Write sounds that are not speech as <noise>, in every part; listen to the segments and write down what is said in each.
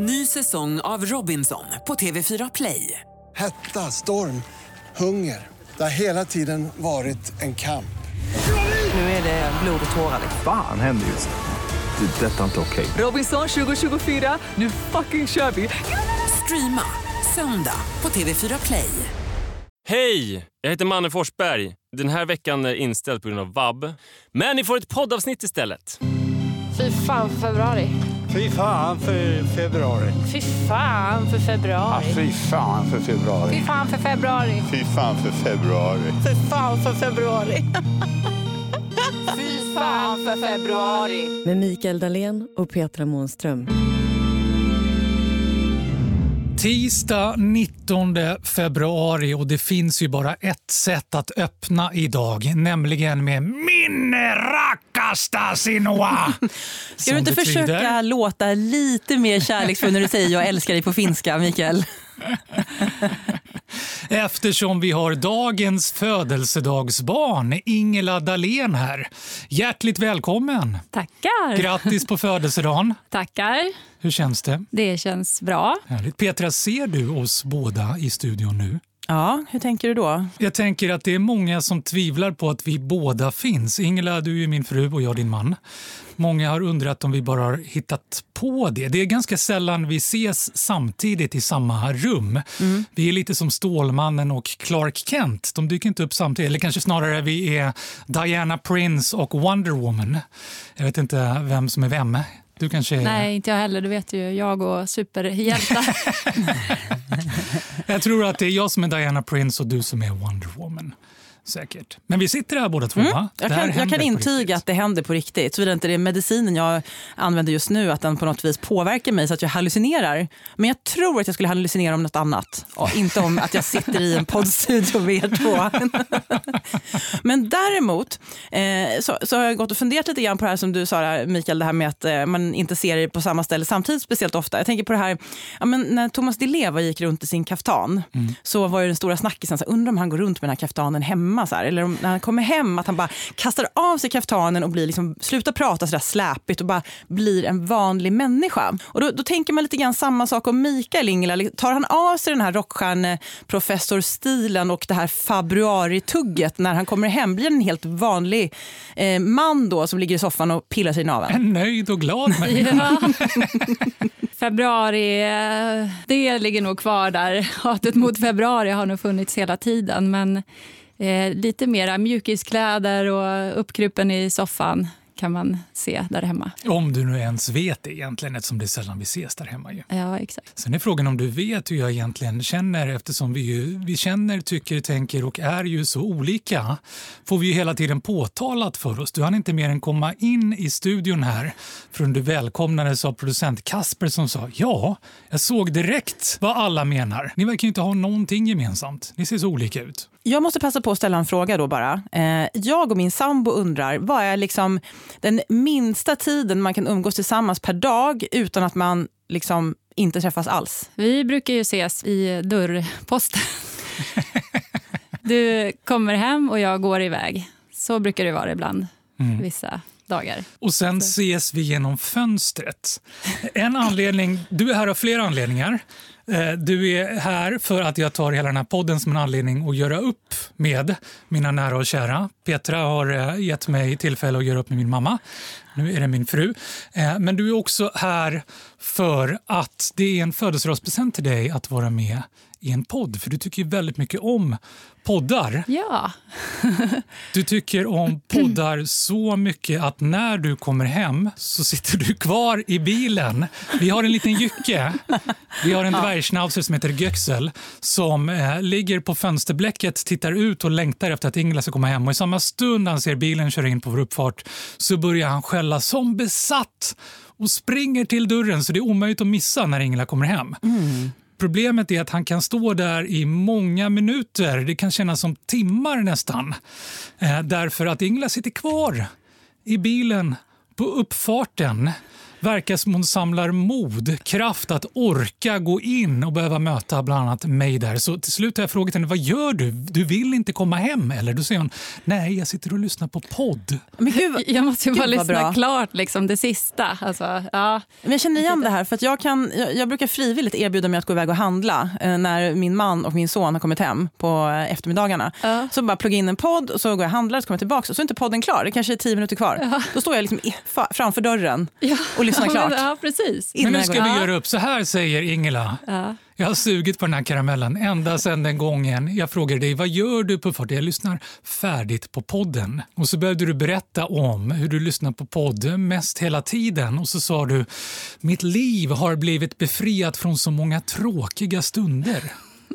Ny säsong av Robinson på TV4 Play. Hetta, storm, hunger. Det har hela tiden varit en kamp. Nu är det blod och tårar. Fan händer just nu. Det. är Detta är inte okej. Robinson 2024, nu fucking kör vi! Streama söndag på TV4 Play. Hej! Jag heter Manne Forsberg. Den här veckan är inställd på grund av vab. Men ni får ett poddavsnitt istället. Fy fan för februari. Fy fan för februari. Fy fan för februari. Fy fan för februari. Fy fan för februari. Fy fan för februari. Fy fan för februari. Fy fan för februari. med Mikael Dahlén och Petra Månström. Tisdag 19 februari och det finns ju bara ett sätt att öppna idag, nämligen med Minne rakkasta sinua. <laughs> Ska du inte försöka låta lite mer kärleksfull när du säger jag älskar dig på finska, Mikael? <laughs> Eftersom vi har dagens födelsedagsbarn, Ingela Dahlén här. Hjärtligt välkommen! Tackar. Grattis på födelsedagen! Tackar. Hur känns det? Det känns bra. Härligt. Petra, ser du oss båda i studion nu? Ja, hur tänker du då? Jag tänker att det är många som tvivlar på att vi båda finns. Ingela, du är min fru och jag din man. Många har undrat om vi bara har hittat på det. Det är ganska sällan vi ses samtidigt i samma rum. Vi är lite som Stålmannen och Clark Kent. De dyker inte upp samtidigt. Eller kanske snarare vi är Diana Prince och Wonder Woman. Jag vet inte vem som är vem. Du kanske är... Nej, inte jag heller. Du vet ju, jag och superhjältar. <laughs> Jag tror att det är jag som är Diana Prince och du som är Wonder Säkert. Men vi sitter här båda två, va? Mm. Jag Det här kan, jag kan intyga att det händer på riktigt. Såvida inte det är medicinen jag använder just nu, att den på något vis påverkar mig så att jag hallucinerar. Men jag tror att jag skulle hallucinera om något annat. Och inte om att jag sitter i en poddstudio med er två. Men däremot eh, så, så har jag gått och funderat lite grann på det här som du sa där, Mikael, det här med att eh, man inte ser er på samma ställe samtidigt speciellt ofta. Jag tänker på det här, ja, men när Thomas Di Leva gick runt i sin kaftan så var ju den stora snackisen, undrar om han går runt med den här kaftanen hemma. Så här, eller om, när han kommer hem att han bara kastar av sig kaftanen och blir liksom, slutar prata så där släpigt och bara blir en vanlig människa. Och då, då tänker man lite grann samma sak om Mikael Ingela. Tar han av sig den här rockstjärneprofessorstilen och det här februaritugget när han kommer hem? Blir en helt vanlig eh, man då som ligger i soffan och pillar sig i naveln? En nöjd och glad <laughs> människa. Februari, eh, det ligger nog kvar där. Hatet mot februari har nog funnits hela tiden. Men eh, lite mera mjukiskläder och uppkrupen i soffan kan man se där hemma. Om du nu ens vet det egentligen, eftersom det är sällan vi ses där hemma. Ju. Ja, exakt. Sen är frågan om du vet hur jag egentligen känner eftersom vi, ju, vi känner, tycker, tänker och är ju så olika. Får vi ju hela tiden påtalat för oss. Du hann inte mer än komma in i studion här förrän du välkomnades av producent Kasper som sa ja, jag såg direkt vad alla menar. Ni verkar inte ha någonting gemensamt. Ni ser så olika ut. Jag måste passa på att ställa en fråga då bara. Eh, jag och min sambo undrar, vad är liksom den minsta tiden man kan umgås tillsammans per dag utan att man liksom inte träffas alls? Vi brukar ju ses i dörrposten. <laughs> Du kommer hem och jag går iväg. Så brukar det vara ibland, vissa dagar. Och sen ses vi genom fönstret. En anledning, du är här av flera anledningar. Eh, du är här för att jag tar hela den här podden som en anledning att göra upp med mina nära och kära. Petra har eh, gett mig tillfälle att göra upp med min mamma. Nu är det min fru. Eh, men du är också här för att det är en födelsedagspresent till dig att vara med i en podd. För du tycker ju väldigt mycket om poddar. Ja, <laughs> Du tycker om poddar så mycket att när du kommer hem så sitter du kvar i bilen. Vi har en liten jycke. Vi har en dvärgschnauzer som heter Göksel som eh, ligger på fönsterblecket, tittar ut och längtar efter att Ingela ska komma hem. Och I samma stund han ser bilen köra in på vår uppfart så börjar han skälla som besatt och springer till dörren så det är omöjligt att missa när Ingela kommer hem. Problemet är att han kan stå där i många minuter. Det kan kännas som timmar nästan. Eh, därför att Ingela sitter kvar i bilen på uppfarten verkar som hon samlar mod, kraft att orka gå in och behöva möta bland annat mig där. Så till slut har jag frågat henne, vad gör du? Du vill inte komma hem eller? Då säger hon, nej jag sitter och lyssnar på podd. Men gud, Jag måste ju bara lyssna bra. klart, liksom, det sista. Alltså, ja. Men jag känner igen det här, för att jag, kan, jag, jag brukar frivilligt erbjuda mig att gå iväg och handla eh, när min man och min son har kommit hem på eh, eftermiddagarna. Ja. Så bara plugga in en podd och så går jag och handlar och så kommer jag tillbaka och så är inte podden klar. Det kanske är tio minuter kvar. Då står jag liksom framför dörren och lyssnar Ja, klart. men, ja, precis. Innan Men nu ska vi göra upp. Så här säger Ingela. Ja. Jag har sugit på den här karamellen ända sedan den gången jag frågade dig vad gör du på podd? Jag lyssnar färdigt på podden. Och så började du berätta om hur du lyssnar på podd mest hela tiden. Och så sa du mitt liv har blivit befriat från så många tråkiga stunder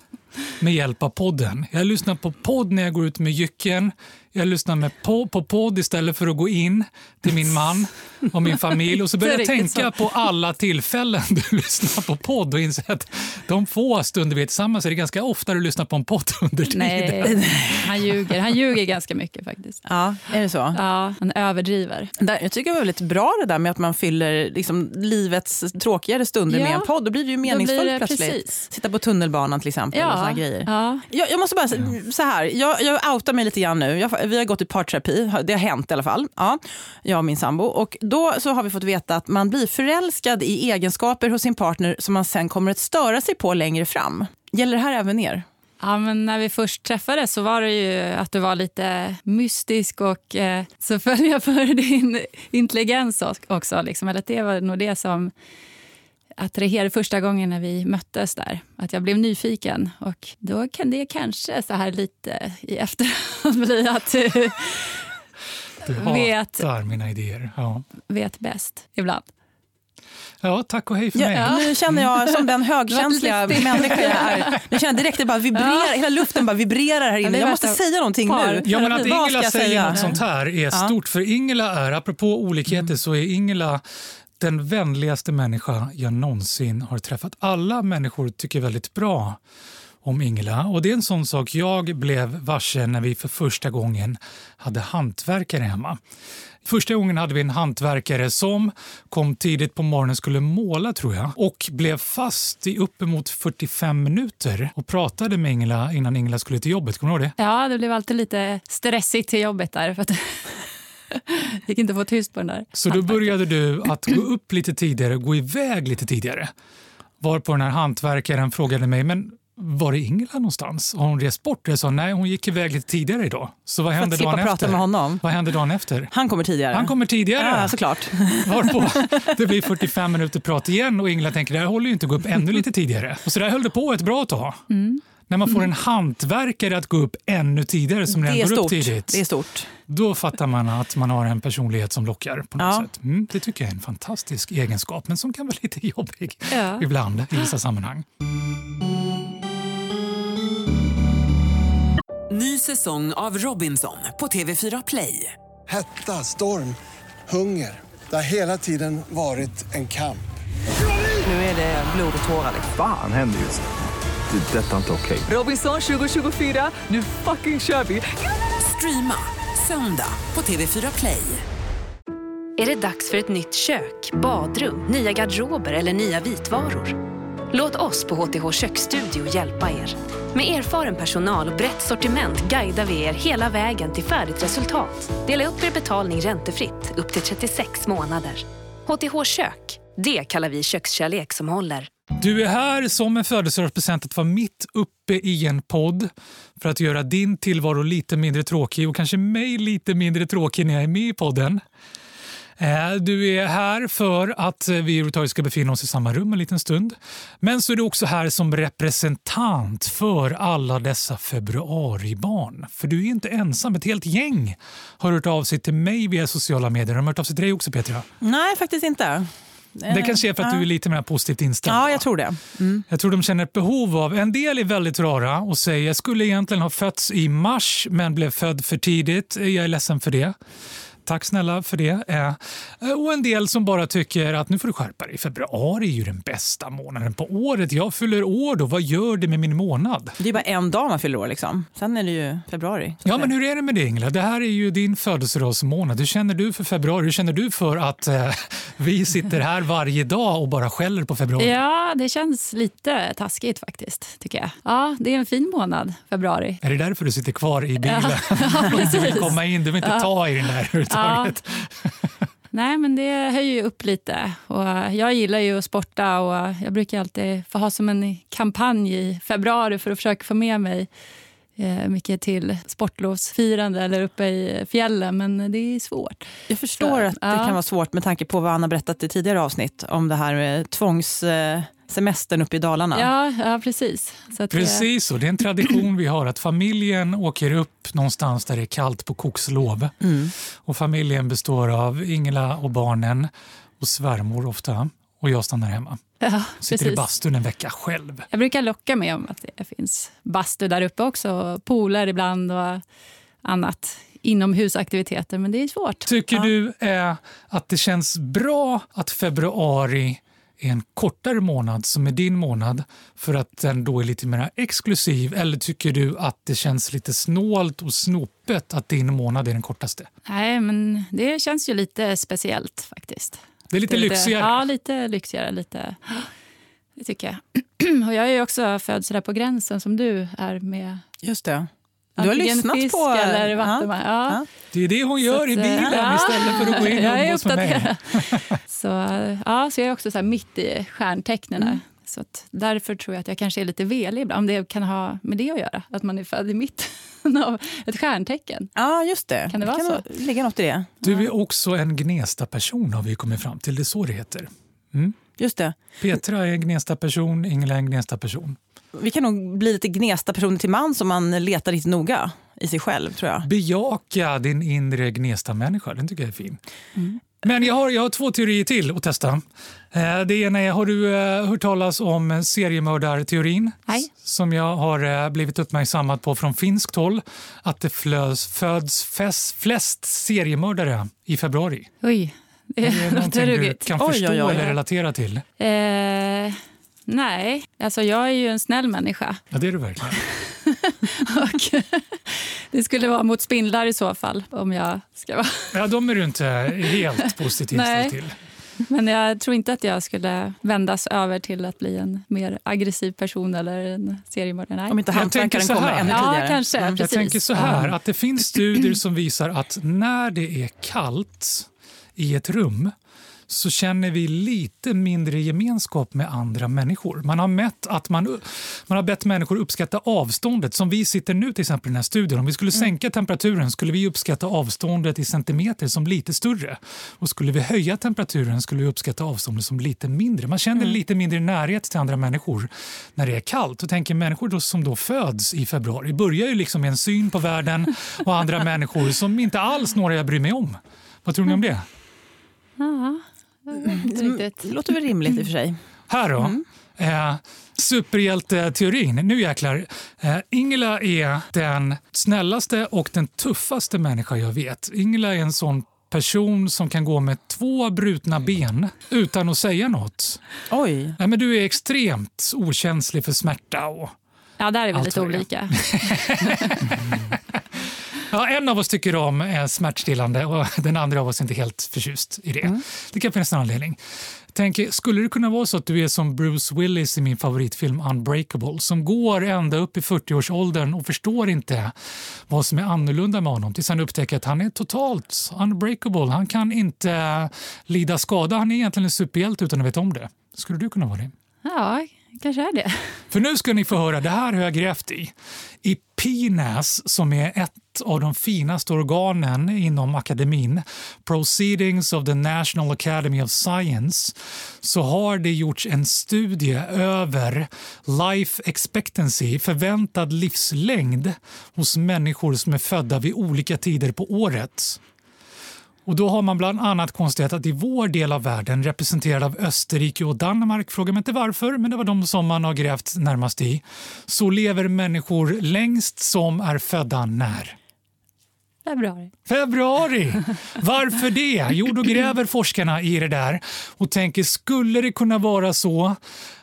<laughs> med hjälp av podden. Jag lyssnar på podd när jag går ut med jycken. Jag lyssnar med på, på podd istället för att gå in till min man och min familj. Och så börjar <laughs> jag tänka på alla tillfällen du <laughs> lyssnar på podd och inser att de få stunder vi är tillsammans är det ganska ofta du lyssnar på en podd under tiden. Nej, han ljuger. Han ljuger ganska mycket faktiskt. Ja, är det så? Ja, han överdriver. Jag tycker det var väldigt bra det där med att man fyller liksom, livets tråkigare stunder Ja. med en podd. Då blir det ju meningsfullt det plötsligt. precis. Sitta på tunnelbanan till exempel. Och såna grejer. ja. Jag, jag måste bara säga så här, jag, jag outar mig lite grann nu. Jag, vi har gått i parterapi, det har hänt i alla fall. Ja, jag och min sambo. Och då så har vi fått veta att man blir förälskad i egenskaper hos sin partner som man sen kommer att störa sig på längre fram. Gäller det här även er? Ja, men när vi först träffades så var det ju att du var lite mystisk och eh, så föll jag för <laughs> din intelligens också. Liksom. Eller det var nog det som attraherade första gången när vi möttes där. Att jag blev nyfiken. Och då kan det kanske så här lite i efterhand <laughs> bli att du Du <laughs> Vet. hatar mina idéer. Ja. vet bäst ibland. ja, tack och hej för Ja, mig. Nu känner jag som den högkänsliga <laughs> människa jag är. Nu känner jag direkt att det bara vibrerar, hela luften bara vibrerar här inne. Jag måste säga någonting par. nu. Ja, men att Ingela säger säga? något sånt här är stort. För Ingela är, apropå olikheter, så är Ingela den vänligaste människa jag någonsin har träffat. Alla människor tycker väldigt bra om Ingela. Och Det är en sån sak jag blev varse när vi för första gången hade hantverkare hemma. Första gången hade vi en hantverkare som kom tidigt på morgonen skulle måla tror jag och blev fast i uppemot 45 minuter och pratade med Ingela innan Ingela skulle till jobbet. Kommer du ihåg det? Ja, det blev alltid lite stressigt till jobbet där. För att <laughs> gick inte att få tyst på den där. Så då började du att gå upp lite tidigare, gå iväg lite tidigare. Varpå den här hantverkaren frågade mig, men var är Ingela någonstans? Har hon rest bort? Jag sa, nej hon gick iväg lite tidigare idag. Så vad hände dagen efter? med honom. Vad hände dagen efter? Han kommer tidigare. Han kommer tidigare. Ja, såklart. <laughs> Varpå det blir 45 minuter prat igen och Ingela tänker, det här håller ju inte att gå upp ännu lite tidigare. Och så där höll det på ett bra tag. När man får en hantverkare att gå upp ännu tidigare som redan går upp tidigt. Det är stort. Då fattar man att man har en personlighet som lockar på något Ja. sätt. Mm, det tycker jag är en fantastisk egenskap, men som kan vara lite <laughs> jobbig Ja. ibland i vissa sammanhang. Ny säsong av Robinson på TV4 Play. Hetta, storm, hunger. Det har hela tiden varit en kamp. Nu är det blod och tårar. Fan händer just det. Det är detta inte okej. Robinson 2024, nu fucking kör vi! Streama söndag på TV4 Play. Är det dags för ett nytt kök, badrum, nya garderober eller nya vitvaror? Låt oss på HTH Köksstudio hjälpa er. Med erfaren personal och brett sortiment guidar vi er hela vägen till färdigt resultat. Dela upp er betalning räntefritt upp till 36 månader. HTH Kök, det kallar vi kökskärlek som håller. Du är här som en födelsedagspresent att vara mitt uppe i en podd för att göra din tillvaro lite mindre tråkig och kanske mig lite mindre tråkig när jag är med i podden. Eh, du är här för att vi överhuvudtaget ska befinna oss i samma rum en liten stund. Men så är du också här som representant för alla dessa februaribarn. För du är inte ensam, ett helt gäng har hört av sig till mig via sociala medier. Har de hört av sig till dig också Petra? Nej, faktiskt inte. Det kanske är för att du är lite mer positivt inställd. Ja, jag tror det. Mm. Jag tror de känner ett behov av, en del är väldigt rara och säger jag skulle egentligen ha fötts i mars men blev född för tidigt. Jag är ledsen för det. Tack snälla för det. Eh, och en del som bara tycker att nu får du skärpa dig. Februari är ju den bästa månaden på året. Jag fyller år då. Vad gör det med min månad? Det är bara en dag man fyller år. Liksom. Sen är det ju februari. Ja, men hur är det med det Ingela? Det här är ju din födelsedagsmånad. Hur känner du för februari? Hur känner du för att eh, <laughs> vi sitter här varje dag och bara skäller på februari? Ja, det känns lite taskigt faktiskt, tycker jag. Ja, det är en fin månad, februari. Är det därför du sitter kvar i bilen? Ja, <laughs> <laughs> du vill komma in, du vill inte Ja. ta i den där överhuvudtaget. Nej, men det höjer ju upp lite. Och jag gillar ju att sporta och jag brukar alltid få ha som en kampanj i februari för att försöka få med mig mycket till sportlovsfirande eller uppe i fjällen, men det är svårt. Jag förstår att det Ja. kan vara svårt med tanke på vad Anna berättat i tidigare avsnitt om det här med tvångssemestern uppe i Dalarna. Ja, ja precis. Så att, eh, Precis så. Det är en tradition vi har att familjen åker upp någonstans där det är kallt på kokslov. Mm. Och familjen består av Ingela och barnen och svärmor ofta. Och jag stannar hemma. Ja, Sitter i precis. bastun en vecka själv. Jag brukar locka med om att det finns bastu där uppe också, pooler ibland och annat inomhusaktiviteter, men det är svårt. Tycker du eh, att det känns bra att februari är en kortare månad som är din månad för att den då är lite mer exklusiv? Eller tycker du att det känns lite snålt och snopet att din månad är den kortaste? Nej, men det känns ju lite speciellt faktiskt. Det är lite lyxigare. Ja, lite lyxigare. Lite. Det tycker jag. <clears throat> Och jag är ju också född så där på gränsen som du är med Just det. Du har lyssnat på... eller Ja. Ja. Ja. Det är det hon gör Så i att, eh, bilen ja. <laughs> istället för att gå in och Jag är umgås med mig. uppdaterad. <laughs> Så, ja, så jag är också så här mitt i stjärntecknen. Mm. Så att därför tror jag att jag kanske är lite velig ibland. Om det kan ha med det att göra, att man är född i mitten <laughs> av ett stjärntecken. Ja, just det. Kan det vara kan ligga något i det. Du är också en Gnesta-person har vi kommit fram till. Det är så det heter. Mm. Just det. Petra är en Gnesta-person, Ingela är en Gnesta-person. Vi kan nog bli lite gnesta personer till man som man letar riktigt noga i sig själv, tror jag. Bejaka din inre Gnesta-människa. Den tycker jag är fin. Mm. Men jag har, jag har två teorier till att testa. Eh, Det ena är, har du eh, hört talas om seriemördarteorin? Nej. Som jag har eh, blivit uppmärksammad på från finskt håll. Att det flös, föds fest, flest seriemördare i februari. Oj, det Är det <laughs> någonting du kan Oj, förstå oj, oj. eller relatera till? Eh, nej, alltså jag är ju en snäll människa. Ja, det är du verkligen. <laughs> Och det skulle vara mot spindlar i så fall. om jag ska vara. Ja, de är du inte helt positiv till. Men jag tror inte att jag skulle vändas över till att bli en mer aggressiv person eller en seriemördare. Om inte hantverkaren kommer ännu Ja, tidigare. kanske. Mm. Jag tänker så här, att det finns studier som visar att när det är kallt i ett rum så känner vi lite mindre gemenskap med andra människor. Man har, mätt att man, man har bett människor uppskatta avståndet. Som vi sitter nu till exempel i den här studion. Om vi skulle sänka temperaturen skulle vi uppskatta avståndet i centimeter som lite större. Och skulle vi höja temperaturen skulle vi uppskatta avståndet som lite mindre. Man känner lite mindre närhet till andra människor när det är kallt. Och tänker människor då, som då föds i februari börjar ju liksom med en syn på världen och andra <laughs> människor som inte alls några jag bryr mig om. Vad tror ni om det? Ja. Det låter väl rimligt i och för sig. Här då. Eh, superhjälteteorin. Nu jäklar. Eh, Ingela är den snällaste och den tuffaste människa jag vet. Ingela är en sån person som kan gå med två brutna ben utan att säga något. Oj. Nej, men du är extremt okänslig för smärta. Och, Ja, där är vi lite olika. <laughs> ja, en av oss tycker om eh, smärtstillande och <laughs> den andra av oss är inte helt förtjust i det. Det kan finnas en anledning. Tänk, skulle det kunna vara så att du är som Bruce Willis i min favoritfilm Unbreakable som går ända upp i 40-årsåldern och förstår inte vad som är annorlunda med honom tills han upptäcker att han är totalt unbreakable. Han kan inte lida skada. Han är egentligen en superhjälte utan att veta om det. Skulle du kunna vara det? Ja, kanske är det. För nu ska ni få höra, det här har jag grävt i. I PNAS, som är ett av de finaste organen inom akademin, Proceedings of the National Academy of Science, så har det gjorts en studie över life expectancy, förväntad livslängd hos människor som är födda vid olika tider på året. Och då har man bland annat konstaterat att i vår del av världen, representerad av Österrike och Danmark, frågar mig inte varför, men det var de som man har grävt närmast i, så lever människor längst som är födda när? Februari. Februari! Varför det? Jo, då gräver forskarna i det där och tänker, skulle det kunna vara så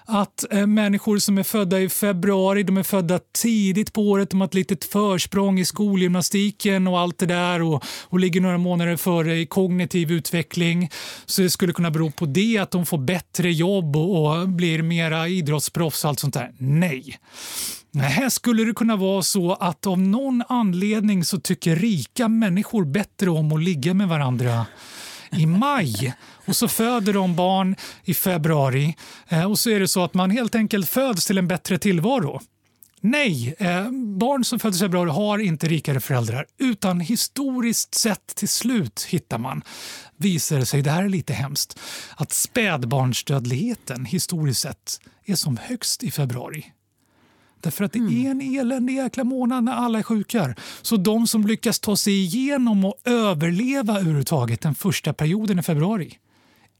att eh, människor som är födda i februari, de är födda tidigt på året, de har ett litet försprång i skolgymnastiken och allt det där och, och ligger några månader före i kognitiv utveckling. Så det skulle kunna bero på det, att de får bättre jobb och, och blir mera idrottsproffs och allt sånt där. Nej. Här skulle det kunna vara så att av någon anledning så tycker rika människor bättre om att ligga med varandra i maj och så föder de barn i februari eh, och så är det så att man helt enkelt föds till en bättre tillvaro. Nej, eh, barn som föds i februari har inte rikare föräldrar utan historiskt sett till slut hittar man, visar det sig, det här är lite hemskt, att spädbarnsdödligheten historiskt sett är som högst i februari. Därför att det är en eländig jäkla månad när alla är sjuka. Så de som lyckas ta sig igenom och överleva överhuvudtaget den första perioden i februari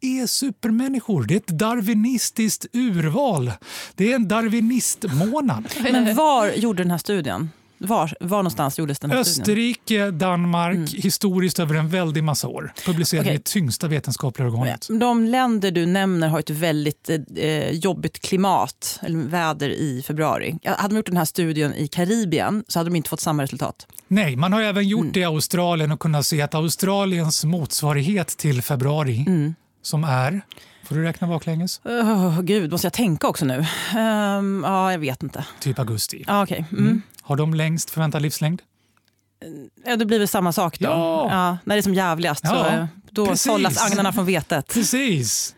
är supermänniskor. Det är ett darwinistiskt urval. Det är en darwinistmånad. Men var gjorde den här studien? Var, var någonstans gjordes den här studien? Österrike, Danmark, historiskt över en väldig massa år. Publicerad Okej. i tyngsta vetenskapliga organet. De länder du nämner har ett väldigt eh, jobbigt klimat, eller väder i februari. Hade de gjort den här studien i Karibien så hade de inte fått samma resultat. Nej, man har även gjort det i Australien och kunnat se att Australiens motsvarighet till februari, som är... Får du räkna baklänges? Oh, Gud, måste jag tänka också nu? Ehm, ja, jag vet inte. Typ augusti. Ja, okej. Mm. Har de längst förväntad livslängd? Ja, det blir väl samma sak då. Ja. när det är som jävligast så, Ja, eh, då precis. sållas agnarna från vetet. Precis.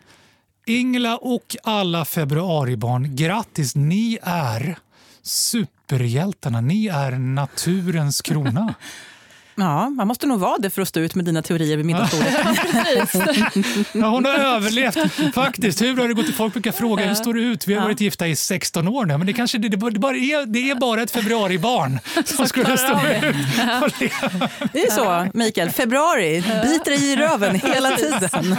Ingela och alla februaribarn, grattis! Ni är superhjältarna. Ni är naturens krona. <laughs> Ja, man måste nog vara det för att stå ut med dina teorier vid middagsbordet. Ja, <laughs> hon har överlevt faktiskt. Hur har det gått? Folk brukar fråga hur står det ut? Vi har varit gifta i 16 år nu. Men det, kanske, det, det, bara är, det är bara ett februaribarn <laughs> som skulle stå ut. <laughs> Det är så, Mikael. Februari biter dig i röven hela tiden.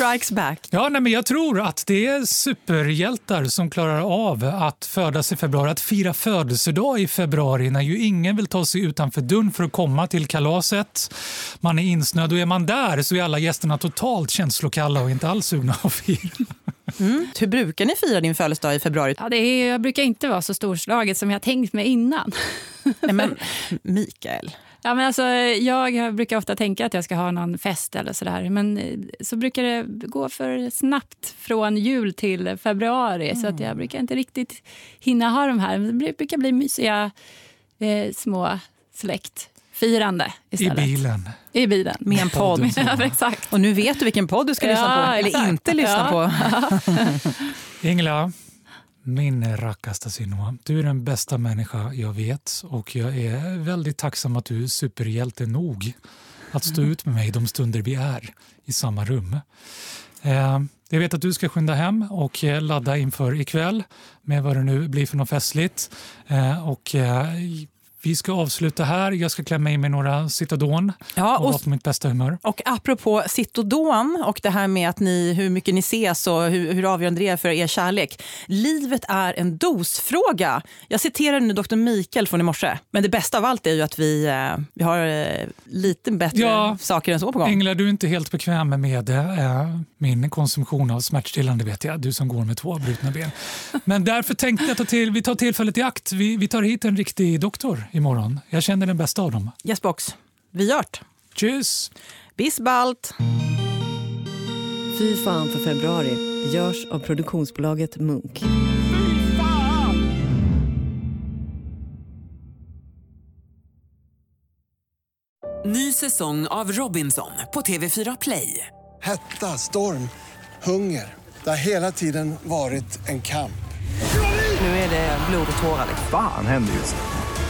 Strikes back. Ja, nej, men jag tror att det är superhjältar som klarar av att födas i februari. Att fira födelsedag i februari när ju ingen vill ta sig utanför dörren för att komma till kalaset. Man är insnöad och är man där så är alla gästerna totalt känslokalla och inte alls sugna att fira. Mm. Hur brukar ni fira din födelsedag i februari? Ja, det är, jag brukar inte vara så storslaget som jag tänkt mig innan. Nej, men Mikael. Ja, men alltså, jag brukar ofta tänka att jag ska ha någon fest eller sådär. Men eh, så brukar det gå för snabbt från jul till februari. Så att jag brukar inte riktigt hinna ha de här. Men Det brukar bli mysiga eh, små släktfirande I istället. bilen. I bilen. Med en podd. <laughs> Ja, exakt. Och nu vet du vilken podd du ska lyssna Ja, på, eller exakt. inte lyssna Ja. på. <laughs> <laughs> Ingela, min rackasta Sinua, du är den bästa människa jag vet och jag är väldigt tacksam att du är superhjälte nog att stå ut med mig de stunder vi är i samma rum. Eh, jag vet att du ska skynda hem och eh, ladda inför ikväll med vad det nu blir för något festligt. Eh, och, eh, vi ska avsluta här. Jag ska klämma in med några Citadon Ja, och vara och, på mitt bästa humör. och apropå Citodon och det här med att ni, hur mycket ni ses och hur, hur avgörande det är för er kärlek. Livet är en dosfråga. Jag citerar nu Dr. Mikael från i morse. Men det bästa av allt är ju att vi, eh, vi har eh, lite bättre Ja. saker än så på gång. Ingela, du är inte helt bekväm med eh, min konsumtion av smärtstillande vet jag. Du som går med två brutna ben. Men därför tänkte jag ta till, vi tar tillfället i akt. Vi, vi tar hit en riktig doktor imorgon. Jag känner den bästa av dem. Yes box. Vi gjort. Tschüss! Bis bald! Fy fan för februari görs av produktionsbolaget Munk. Ny säsong av Robinson på TV4 Play. Hetta, storm, hunger. Det har hela tiden varit en kamp. Nu är det blod och tårar. Fan händer just